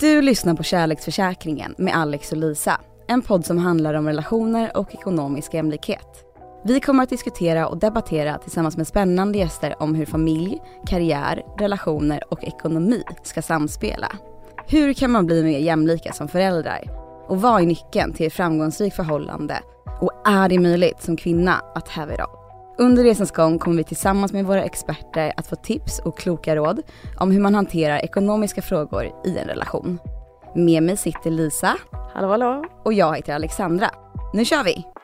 Du lyssnar på Kärleksförsäkringen med Alex och Lisa. En podd som handlar om relationer och ekonomisk jämlikhet. Vi kommer att diskutera och debattera tillsammans med spännande gäster om hur familj, karriär, relationer och ekonomi ska samspela. Hur kan man bli mer jämlika som föräldrar? Och vad är nyckeln till ett framgångsrikt förhållande? Och är det möjligt som kvinna att have it all? Under resans gång kommer vi tillsammans med våra experter att få tips och kloka råd om hur man hanterar ekonomiska frågor i en relation. Med mig sitter Lisa. Hallå hallå. Och jag heter Alexandra. Nu kör vi!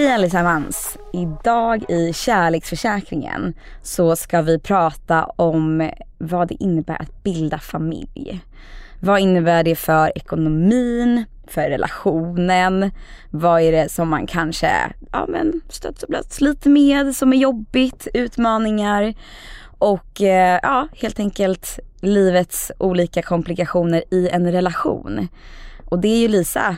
Hej allesammans! Idag i kärleksförsäkringen så ska vi prata om vad det innebär att bilda familj. Vad innebär det för ekonomin, för relationen? Vad är det som man kanske ja, men stöts och blöts lite med som är jobbigt, utmaningar och eh, ja, helt enkelt livets olika komplikationer i en relation. Och det är ju Lisa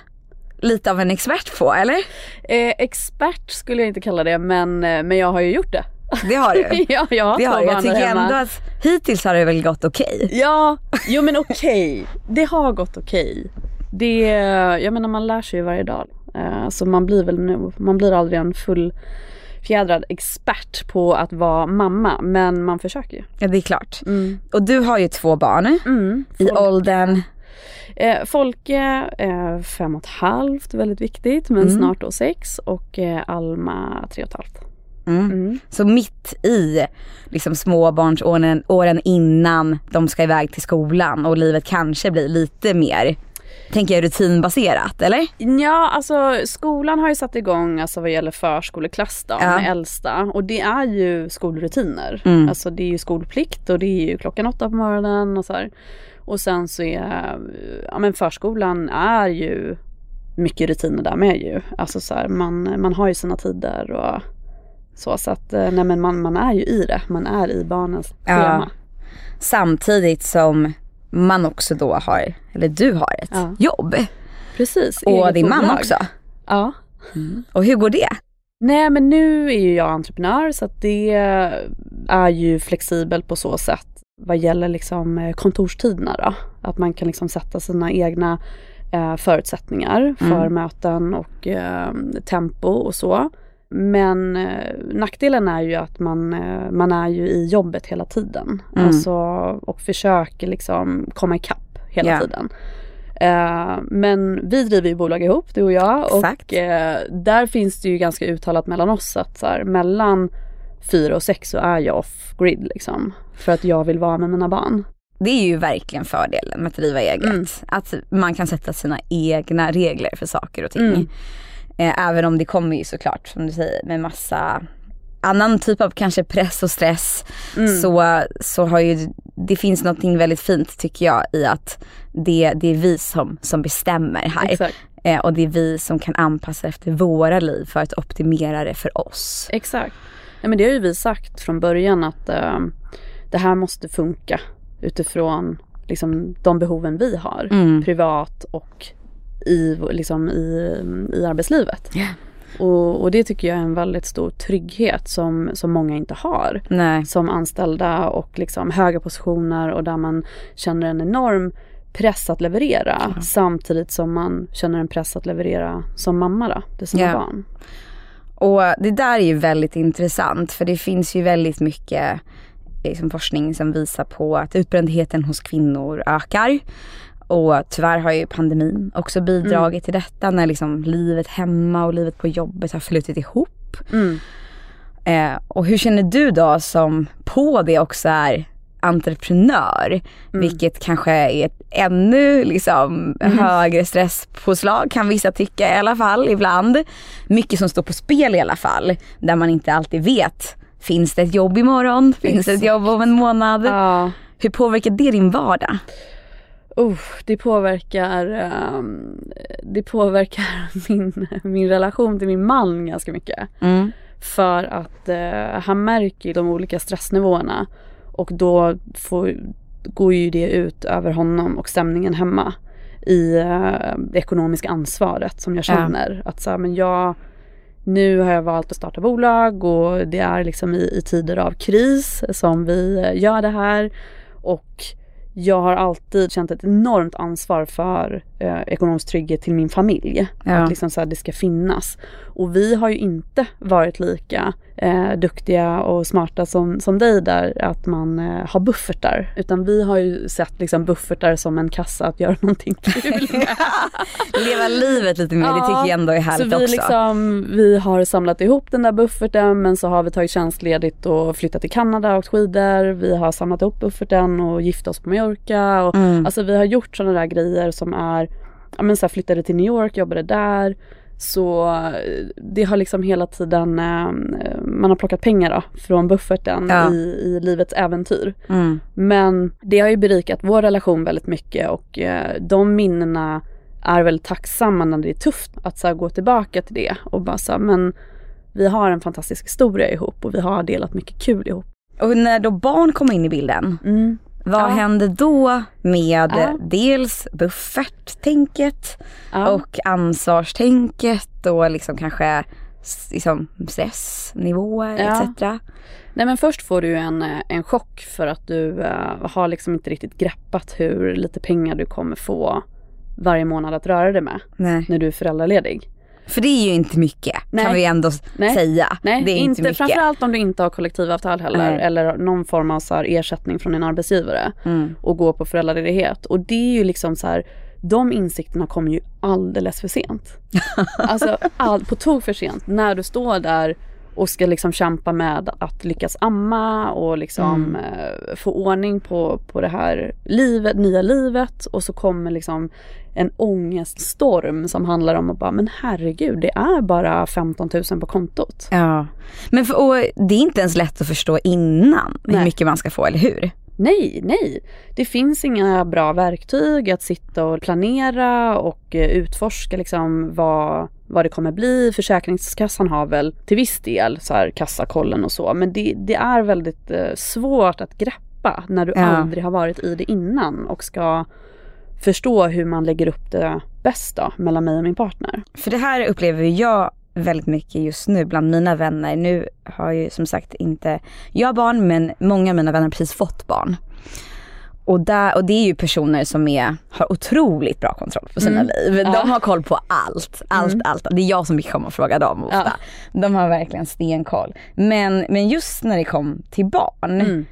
lite av en expert på, eller? Eh, expert skulle jag inte kalla det men, eh, men jag har ju gjort det. Det har du. ja, jag har det har. Jag tycker hemma. ändå att hittills har det väl gått okej. Ja, jo men okej. Det har gått okej. Det, jag menar man lär sig ju varje dag. Eh, så man blir väl nu, man blir aldrig en full fjädrad expert på att vara mamma men man försöker ju. Ja det är klart. Mm. Och du har ju två barn Mm, i åldern, Eh, Folke, eh, fem och ett halvt, väldigt viktigt, men Mm. snart då sex och eh, Alma tre och ett halvt. mm. Mm. så mitt i liksom småbarnsåren åren innan de ska iväg till skolan och livet kanske blir lite mer, tänker jag rutinbaserat eller? Ja, alltså skolan har ju satt igång alltså vad gäller förskoleklass då, Ja. med äldsta och det är ju skolrutiner. Mm. Alltså det är ju skolplikt och det är ju klockan åtta på morgonen och så här. Och sen så är, ja men förskolan är ju mycket rutiner där med ju. Alltså så här, man, man har ju sina tider och så så att eh, nej men man, man är ju i det, man är i barnens Ja. schema. Samtidigt som man också då har, eller du har ett Ja. jobb. Precis. Och din man bolag. också. Ja. Och hur går det? Nej men nu är ju jag entreprenör så att det är ju flexibelt på så sätt vad gäller liksom eh, kontorstiderna då. Att man kan liksom sätta sina egna eh, förutsättningar för Mm. möten och eh, tempo och så. Men eh, nackdelen är ju att man, eh, man är ju i jobbet hela tiden. Mm. Alltså, och försöker liksom komma ikapp hela Ja. tiden. Eh, men vi driver ju bolag ihop, du och jag. Exakt. Och eh, där finns det ju ganska uttalat mellan oss att så här, mellan fyra och sex så är jag off-grid liksom. För att jag vill vara med mina barn. Det är ju verkligen fördelen med att driva eget. Mm. Att man kan sätta sina egna regler för saker och ting. Mm. Eh, även om det kommer ju såklart som du säger med massa annan typ av kanske press och stress. Mm. Så, så har ju, det finns någonting väldigt fint tycker jag i att det, det är vi som, som bestämmer här. Eh, och det är vi som kan anpassa efter våra liv för att optimera det för oss. Exakt. Nej, men det har ju vi sagt från början att eh, det här måste funka utifrån liksom, de behoven vi har. Mm. Privat och i, liksom, i, i arbetslivet. Ja. Och, och det tycker jag är en väldigt stor trygghet som, som många inte har. Nej. Som anställda och liksom höga positioner och där man känner en enorm press att leverera. Samtidigt som man känner en press att leverera som mamma då, till sina Ja. barn. Och det där är ju väldigt intressant för det finns ju väldigt mycket liksom, forskning som visar på att utbrändheten hos kvinnor ökar. Och tyvärr har ju pandemin också bidragit till detta när liksom livet hemma och livet på jobbet har flutit ihop. Mm. Eh, och hur känner du då som på det också är entreprenör, mm. vilket kanske är ett ännu liksom mm. högre stresspåslag kan vissa tycka i alla fall ibland. Mycket som står på spel i alla fall, där man inte alltid vet, finns det ett jobb imorgon? Finns det ett jobb om en månad? Ja. Hur påverkar det din vardag? Oh, det påverkar, um, det påverkar min, min relation till min man ganska mycket. Mm. För att uh, han märker de olika stressnivåerna. Och då får, går ju det ut över honom och stämningen hemma. I uh, det ekonomiska ansvaret som jag känner. Ja. Att så här, men jag, nu har jag valt att starta bolag och det är liksom i, i tider av kris som vi gör det här. Och jag har alltid känt ett enormt ansvar för eh, ekonomisk trygghet till min familj. Ja. Att liksom så här, det ska finnas. Och vi har ju inte varit lika eh, duktiga och smarta som, som dig där att man eh, har buffertar. Utan vi har ju sett liksom buffertar som en kassa att göra någonting kul med. Leva livet lite mer, ja, det tycker jag ändå är härligt så vi också. Liksom, vi har samlat ihop den där bufferten men så har vi tagit tjänstledigt och flyttat till Kanada och åkt skidor. Vi har samlat ihop bufferten och gift oss på Mallorca. Och, mm. Alltså vi har gjort sådana där grejer som är, ja men så här, flyttade till New York, jobbade där så det har liksom hela tiden, eh, man har plockat pengar då från bufferten ja. i, i livets äventyr. Mm. Men det har ju berikat vår relation väldigt mycket och eh, de minnena är väldigt tacksamma när det är tufft att så gå tillbaka till det och bara så här, men vi har en fantastisk historia ihop och vi har delat mycket kul ihop. Och när då barn kommer in i bilden, mm. Vad ja. händer då med ja. dels bufferttänket ja. och ansvarstänket och liksom kanske liksom stressnivåer ja. etc. Nej men först får du en, en chock för att du uh, har liksom inte riktigt greppat hur lite pengar du kommer få varje månad att röra dig med Nej. när du är föräldraledig. För det är ju inte mycket Nej. kan vi ändå Nej. säga. Nej, det är inte, inte Framförallt om du inte har kollektivavtal heller Nej. eller någon form av så ersättning från din arbetsgivare mm. och gå på föräldraledighet. Och det är ju liksom så här, de insikterna kommer ju alldeles för sent. alltså all, på tok för sent. När du står där och ska liksom kämpa med att lyckas amma och liksom mm. eh, få ordning på, på det här livet, nya livet och så kommer liksom en ångeststorm som handlar om att bara men herregud det är bara 15 000 på kontot. Ja. Men för, och det är inte ens lätt att förstå innan Nej. hur mycket man ska få, eller hur? Nej, nej. Det finns inga bra verktyg att sitta och planera och eh, utforska liksom vad, vad det kommer bli. Försäkringskassan har väl till viss del så här kassakollen och så men det, det är väldigt eh, svårt att greppa när du ja. aldrig har varit i det innan och ska förstå hur man lägger upp det bäst då, mellan mig och min partner. För det här upplever jag väldigt mycket just nu bland mina vänner. Nu har ju som sagt inte jag barn men många av mina vänner har precis fått barn. Och, där, och det är ju personer som är, har otroligt bra kontroll på sina mm. liv. De ja. har koll på allt, allt, mm. allt. Det är jag som vill komma och fråga dem ofta. Ja. De har verkligen stenkoll. Men, men just när det kom till barn mm.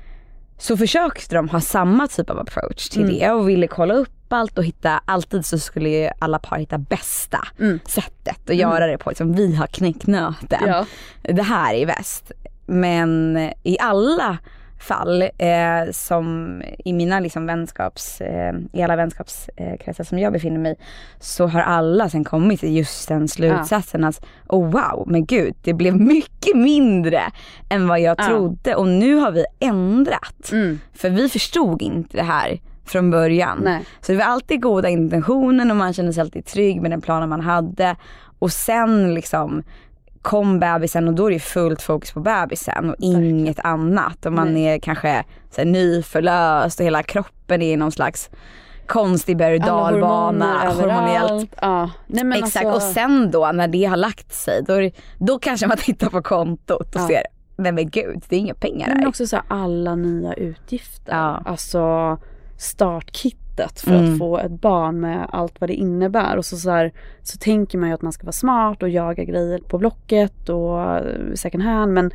så försökte de ha samma typ av approach till mm. det och ville kolla upp allt och hitta, alltid så skulle ju alla par hitta bästa mm. sättet att mm. göra det på. Liksom, vi har knäckt nöten. Ja. Det här är bäst. Men i alla fall eh, som i mina liksom vänskaps, eh, i alla vänskapskretsar som jag befinner mig i så har alla sen kommit till just den slutsatsen ja. att oh wow, men gud det blev mycket mindre än vad jag ja. trodde och nu har vi ändrat. Mm. För vi förstod inte det här från början. Nej. Så det var alltid goda intentionen och man kände sig alltid trygg med den planen man hade. Och sen liksom kom bebisen och då är det fullt fokus på bebisen och inget annat. Och man Nej. är kanske så här, nyförlöst och hela kroppen är i någon slags konstig berg och dalbana hormonellt. Ja. Nej, Exakt alltså... och sen då när det har lagt sig då, då kanske man tittar på kontot och ja. ser Nej men gud det är inga pengar här. Men också så här, alla nya utgifter. Ja. Alltså startkittet för mm. att få ett barn med allt vad det innebär. Och så, så, här, så tänker man ju att man ska vara smart och jaga grejer på Blocket och second hand. Men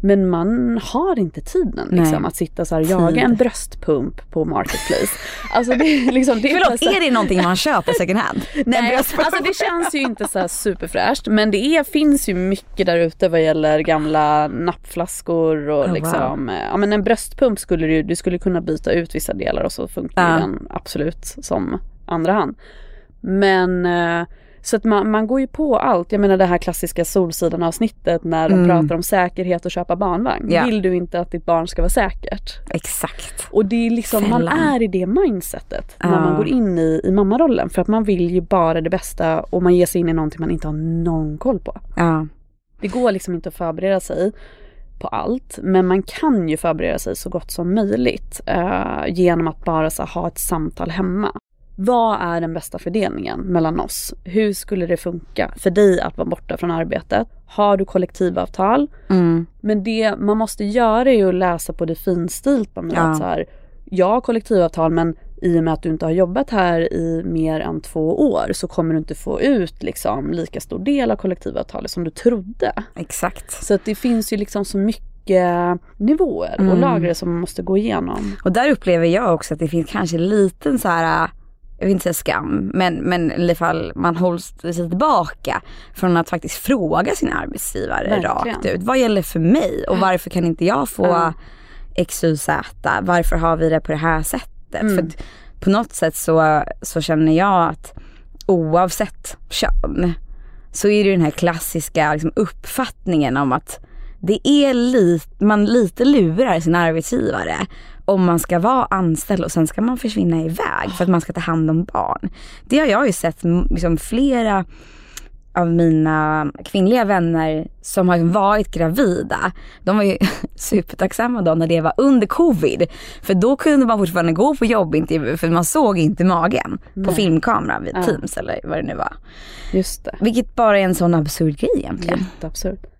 Men man har inte tiden liksom, att sitta så här och jaga en bröstpump på Marketplace. Alltså det är liksom... Det är Förlåt, här- är det någonting man köper second hand? Nej, alltså det känns ju inte så superfräscht men det är, finns ju mycket där ute vad gäller gamla nappflaskor och wow. liksom, eh, ja men en bröstpump skulle du, du skulle kunna byta ut vissa delar och så funkar ju den absolut som andra hand. Men eh, så att man, man går ju på allt. Jag menar det här klassiska Solsidan avsnittet när de Mm. pratar om säkerhet och köpa barnvagn. Ja. Vill du inte att ditt barn ska vara säkert? Exakt. Och det är liksom, man Fällan. är i det mindsetet när Ja. man går in i, i mammarollen. För att man vill ju bara det bästa och man ger sig in i någonting man inte har någon koll på. Ja. Det går liksom inte att förbereda sig på allt. Men man kan ju förbereda sig så gott som möjligt. eh, genom att bara så, ha ett samtal hemma. Vad är den bästa fördelningen mellan oss? Hur skulle det funka för dig att vara borta från arbetet? Har du kollektivavtal? Mm. Men det man måste göra är att läsa på det finstilta med Ja. att så här, jag har kollektivavtal men i och med att du inte har jobbat här i mer än två år så kommer du inte få ut liksom lika stor del av kollektivavtalet som du trodde. Exakt. Så att det finns ju liksom så mycket nivåer och Mm. lager som man måste gå igenom. Och där upplever jag också att det finns kanske en liten så här, jag vill inte säga skam, men, men i alla fall man hålls sig tillbaka från att faktiskt fråga sin arbetsgivare Verkligen. rakt ut. Vad gäller för mig och varför kan inte jag få Ja. X, Y, Z? Varför har vi det på det här sättet? Mm. För på något sätt så, så känner jag att oavsett kön så är det den här klassiska liksom, uppfattningen om att det är lite, man lite lurar sin arbetsgivare om man ska vara anställd och sen ska man försvinna iväg för att man ska ta hand om barn. Det har jag ju sett liksom, flera av mina kvinnliga vänner som har varit gravida, de var ju supertacksamma då när det var under covid. För då kunde man fortfarande gå på jobbintervju för man såg inte magen på Nej. filmkamera vid Ja. Teams eller vad det nu var. Just det. Vilket bara är en sån absurd grej egentligen. Jätteabsurt.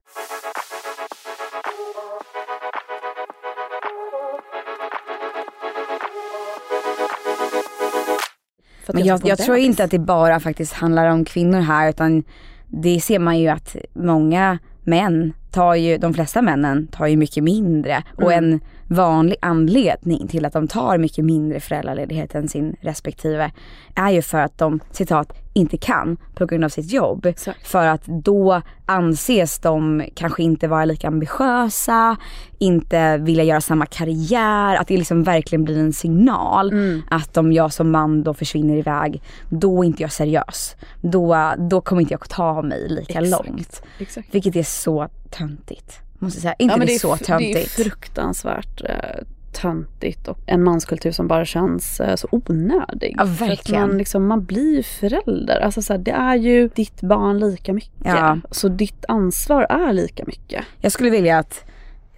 Men jag, få jag tror inte att det bara faktiskt handlar om kvinnor här utan det ser man ju att många män tar ju, de flesta männen tar ju mycket mindre och Mm. en vanlig anledning till att de tar mycket mindre föräldraledighet än sin respektive är ju för att de citat inte kan på grund av sitt jobb. Exakt. För att då anses de kanske inte vara lika ambitiösa, inte vilja göra samma karriär, att det liksom verkligen blir en signal Mm. att om jag som man då försvinner iväg, då är inte jag seriös. Då, då kommer inte jag ta mig lika Exakt. långt. Exakt. Vilket är så töntigt. Måste säga. Inte men det, är så f- Det är töntigt. fruktansvärt eh, töntigt och en manskultur som bara känns eh, så onödig. Ja, verkligen. man, liksom, man blir ju förälder. Alltså, så här, det är ju ditt barn lika mycket. Ja. Så ditt ansvar är lika mycket. Jag skulle vilja att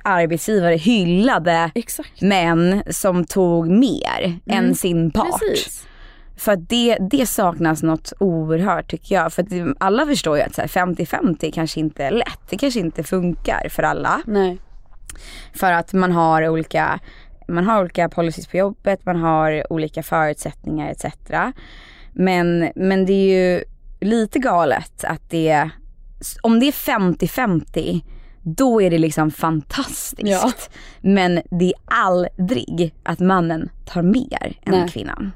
arbetsgivare hyllade Exakt. män som tog mer än sin part. Mm. Precis. För att det, det saknas något oerhört tycker jag. För att alla förstår ju att så här 50-50 kanske inte är lätt. Det kanske inte funkar för alla. Nej. För att man har olika, man har olika policies på jobbet, man har olika förutsättningar etc. Men, men det är ju lite galet att det, om det är 50-50 då är det liksom fantastiskt. Ja. Men det är aldrig att mannen tar mer än Nej. kvinnan.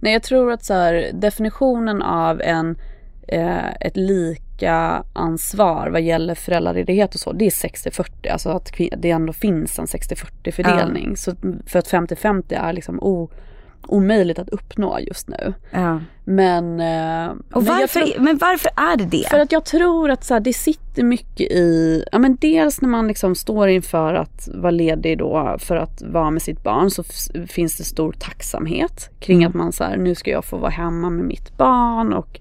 Nej jag tror att så här, definitionen av en, eh, ett lika ansvar vad gäller föräldraledighet och så, det är 60-40. Alltså att det ändå finns en 60-40 fördelning. Så för att 50-50 är liksom o, omöjligt att uppnå just nu. Ja. Men, eh, Och men varför, tror- men varför är det det? För att jag tror att så här, det sitter mycket i, ja men dels när man liksom står inför att vara ledig då för att vara med sitt barn så finns det stor tacksamhet kring Mm. att man så här, nu ska jag få vara hemma med mitt barn och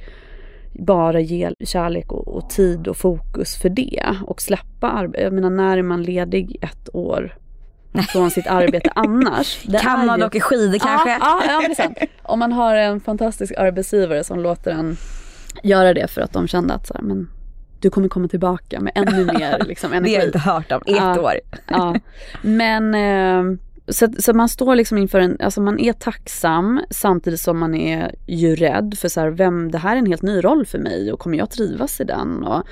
bara ge kärlek och, och tid och fokus för det och släppa arbete. Jag menar när är man ledig ett år från sitt arbete annars? Det kan man ju- åka skidor kanske? Ja, ja, ja det är sant. Om man har en fantastisk arbetsgivare som låter en göra det för att de kände att så här, men du kommer komma tillbaka med ännu mer liksom, Det har jag energi. inte hört om. Ett Ja. år. Ja. Men eh, så, så man står liksom inför en, alltså man är tacksam samtidigt som man är ju rädd för så här, vem, det här är en helt ny roll för mig och kommer jag trivas i den? Och,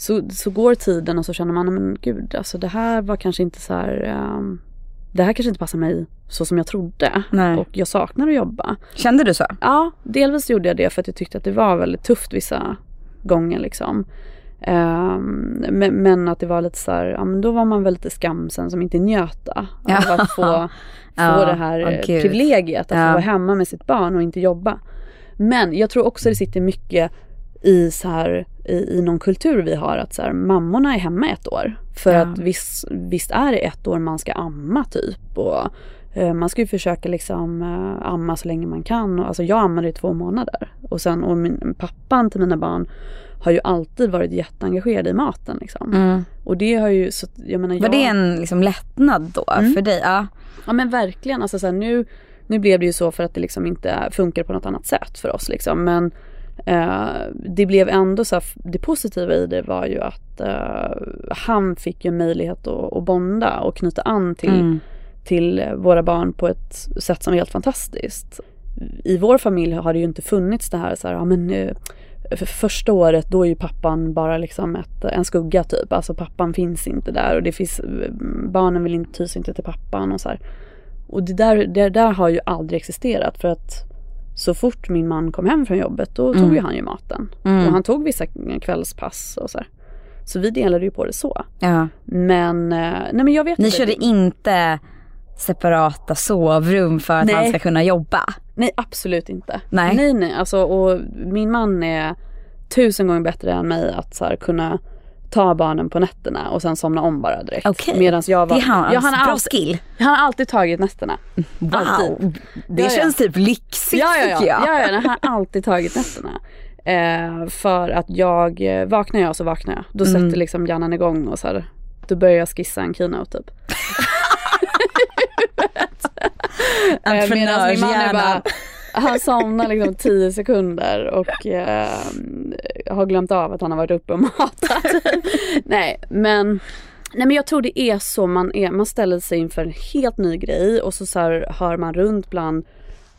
så, så går tiden och så känner man, men gud, alltså det här var kanske inte så här, um, det här kanske inte passar mig så som jag trodde. Nej. Och jag saknar att jobba. Kände du så? Ja, delvis gjorde jag det för att jag tyckte att det var väldigt tufft vissa gånger liksom. Um, men, men, att det var lite så här, ja men då var man väl lite skamsen som inte njöt av att få, få Ja, det här gud. privilegiet att få vara hemma med sitt barn och inte jobba. Men jag tror också det sitter mycket i så här i, i någon kultur vi har att så här, mammorna är hemma ett år. För Ja. att visst, visst är det ett år man ska amma typ. Och, eh, man ska ju försöka liksom eh, amma så länge man kan. Och, alltså jag ammade i två månader. Och sen och min, pappan till mina barn har ju alltid varit jätteengagerad i maten liksom. Mm. Och det har ju, så, jag menar Var jag, det en liksom lättnad då Mm. för dig? Ja. Ja men verkligen, alltså så här, nu, nu blev det ju så för att det liksom inte funkar på något annat sätt för oss liksom. Men eh, det blev ändå så här, det positiva i det var ju att eh, han fick ju möjlighet att, att bonda och knyta an till, Mm. till våra barn på ett sätt som är helt fantastiskt. I vår familj har det ju inte funnits det här så här, ja men eh, för första året då är ju pappan bara liksom ett, en skugga typ. Alltså pappan finns inte där och det finns, barnen vill inte, tysa inte till pappan och så här. Och det där, det där har ju aldrig existerat för att så fort min man kom hem från jobbet då tog Mm. ju han ju maten. Mm. Och han tog vissa kvällspass och så här. Så vi delade ju på det så. Ja. Men, eh, nej men jag vet Ni inte. körde inte separata sovrum för att Nej. han ska kunna jobba? Nej absolut inte. Nej. Nej nej alltså och min man är tusen gånger bättre än mig att så här, kunna ta barnen på nätterna och sen somna om bara direkt. Okej. Medans jag var, Det är hans ja, han, bra alltid, skill. han har alltid tagit nätterna. Wow. Alltid. Det Ja, ja. känns typ lyxigt Ja, ja, ja. jag. ja, ja han har alltid tagit nätterna. Eh, för att jag, eh, vaknar jag så vaknar jag. Då Mm. sätter liksom hjärnan igång och så här, då börjar jag skissa en keynote typ. Eh, Medan min man är bara, han somnar liksom 10 sekunder och eh, har glömt av att han har varit uppe och matat. nej men Nej men jag tror det är så man är, man ställer sig inför en helt ny grej och så, så här, hör man runt bland,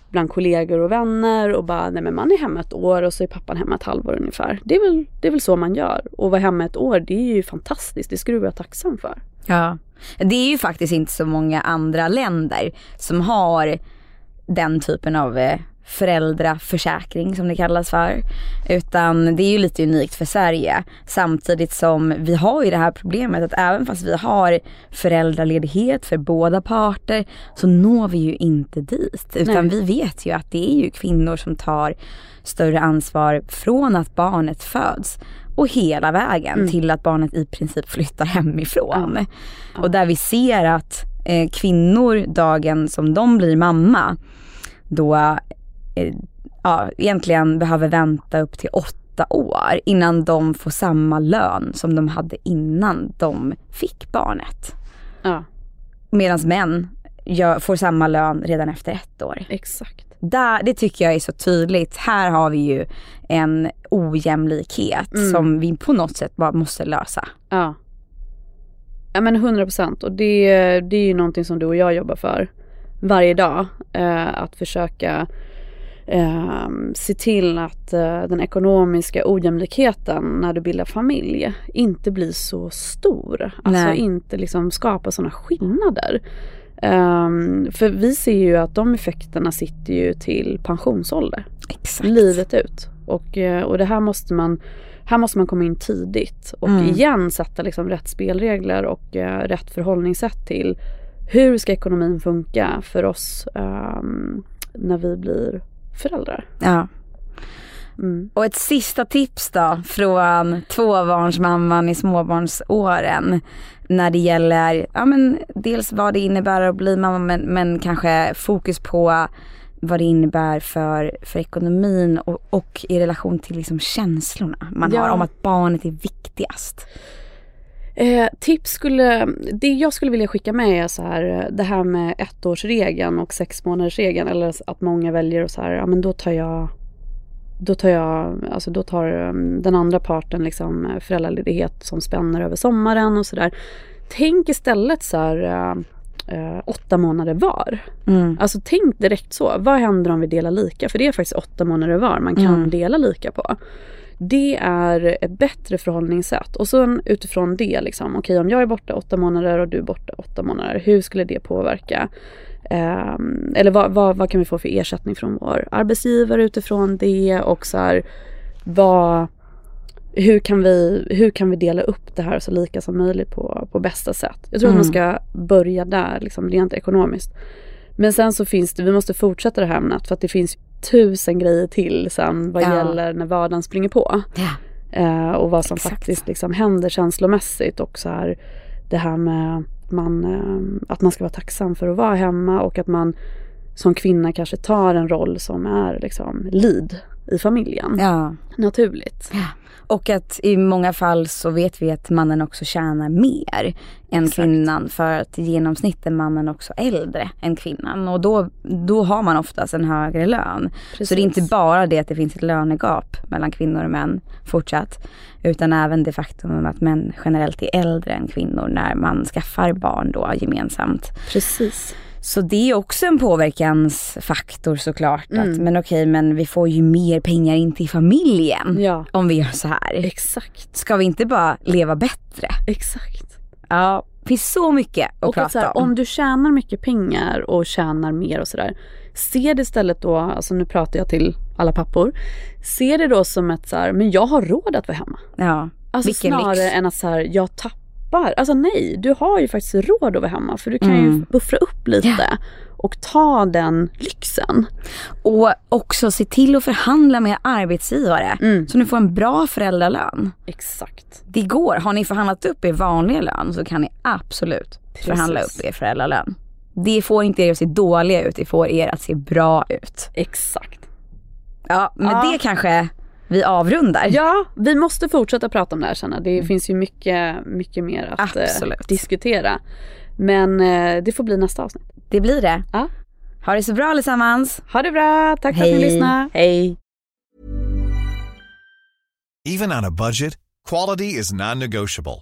bland kollegor och vänner och bara nej men man är hemma ett år och så är pappan hemma ett halvår ungefär. Det är väl, det är väl så man gör. Och vara hemma ett år det är ju fantastiskt, det skulle jag vara tacksam för. Ja. Det är ju faktiskt inte så många andra länder som har den typen av eh, föräldraförsäkring som det kallas för. Utan det är ju lite unikt för Sverige. Samtidigt som vi har ju det här problemet att även fast vi har föräldraledighet för båda parter så når vi ju inte dit. Utan Nej. vi vet ju att det är ju kvinnor som tar större ansvar från att barnet föds och hela vägen till att barnet i princip flyttar hemifrån. Ja. Och där vi ser att eh, kvinnor dagen som de blir mamma då ja, egentligen behöver vänta upp till åtta år innan de får samma lön som de hade innan de fick barnet. Ja, Medan män gör, får samma lön redan efter ett år. exakt. Där, det tycker jag är så tydligt. Här har vi ju en ojämlikhet Mm. som vi på något sätt bara måste lösa. Ja. Ja men 100 procent och det, det är ju någonting som du och jag jobbar för varje dag. Eh, att försöka eh, se till att eh, den ekonomiska ojämlikheten när du bildar familj inte blir så stor. Alltså Nej. inte liksom skapa sådana skillnader. Ehm, för vi ser ju att de effekterna sitter ju till pensionsålder Exakt. livet ut. Och, eh, och det här måste man här måste man komma in tidigt och Mm. igen sätta liksom rätt spelregler och eh, rätt förhållningssätt till hur ska ekonomin funka för oss ehm, när vi blir föräldrar. Ja. Mm. Och ett sista tips då från tvåbarnsmamman i småbarnsåren. När det gäller, ja men dels vad det innebär att bli mamma men, men kanske fokus på vad det innebär för, för ekonomin och, och i relation till liksom känslorna man Ja. har om att barnet är viktigast. Eh, tips skulle, det jag skulle vilja skicka med är så här eh, det här med ettårsregeln och sexmånadersregeln eller att många väljer att så här, ja men då tar jag då tar jag, alltså då tar um, den andra parten liksom eh, föräldraledighet som spänner över sommaren och sådär. Tänk istället så här eh, eh, åtta månader var. Mm. Alltså tänk direkt så. Vad händer om vi delar lika? För det är faktiskt åtta månader var man kan Mm. dela lika på. Det är ett bättre förhållningssätt. Och sen utifrån det, liksom, okej okay, om jag är borta åtta månader och du är borta åtta månader, hur skulle det påverka? Eh, eller vad, vad, vad, kan vi få för ersättning från vår arbetsgivare utifrån det och så här, vad, hur, kan vi, hur kan vi dela upp det här så lika som möjligt på, på bästa sätt? Jag tror mm. att man mm. ska börja där, liksom rent ekonomiskt. Men sen så finns det, vi måste fortsätta det här ämnet för att det finns tusen grejer till sen vad ja. gäller när vardagen springer på. Ja. Eh, och vad som Exakt. faktiskt liksom händer känslomässigt och så här det här med man, eh, att man ska vara tacksam för att vara hemma och att man som kvinna kanske tar en roll som är liksom lead i familjen. Ja. Naturligt. Ja. Och att i många fall så vet vi att mannen också tjänar mer än Exakt. kvinnan för att i genomsnitt är mannen också äldre än kvinnan och då, då har man oftast en högre lön. Precis. Så det är inte bara det att det finns ett lönegap mellan kvinnor och män fortsatt utan även det faktum att män generellt är äldre än kvinnor när man skaffar barn då gemensamt. Precis. Så det är också en påverkansfaktor såklart. Mm. Att, men okej men vi får ju mer pengar in till familjen ja. om vi gör så här. Exakt. Ska vi inte bara leva bättre? Exakt. Ja, det finns så mycket att och prata här, om. Om du tjänar mycket pengar och tjänar mer och sådär. Se det istället då, alltså nu pratar jag till alla pappor. Se det då som ett så här, men jag har råd att vara hemma. Ja, Alltså Vilken snarare lyx. än att så här, jag tappar tappar. Alltså nej, du har ju faktiskt råd att vara hemma för du kan mm. ju buffra upp lite. Yeah. Och ta den lyxen. Och också se till att förhandla med arbetsgivare. Mm. Så ni får en bra föräldralön. Exakt. Det går. Har ni förhandlat upp er vanliga lön så kan ni absolut Precis. förhandla upp er föräldralön. Det får inte er att se dåliga ut, det får er att se bra ut. Exakt. Ja, men ja. det kanske vi avrundar. Ja, vi måste fortsätta prata om det här Sanna. Det mm. finns ju mycket, mycket mer att eh, diskutera. Men eh, det får bli nästa avsnitt. Det blir det. Ja. Ha det så bra allesammans. Ha det bra. Tack Hej. för att ni lyssnade. Hej. Even on a budget, quality is non-negotiable.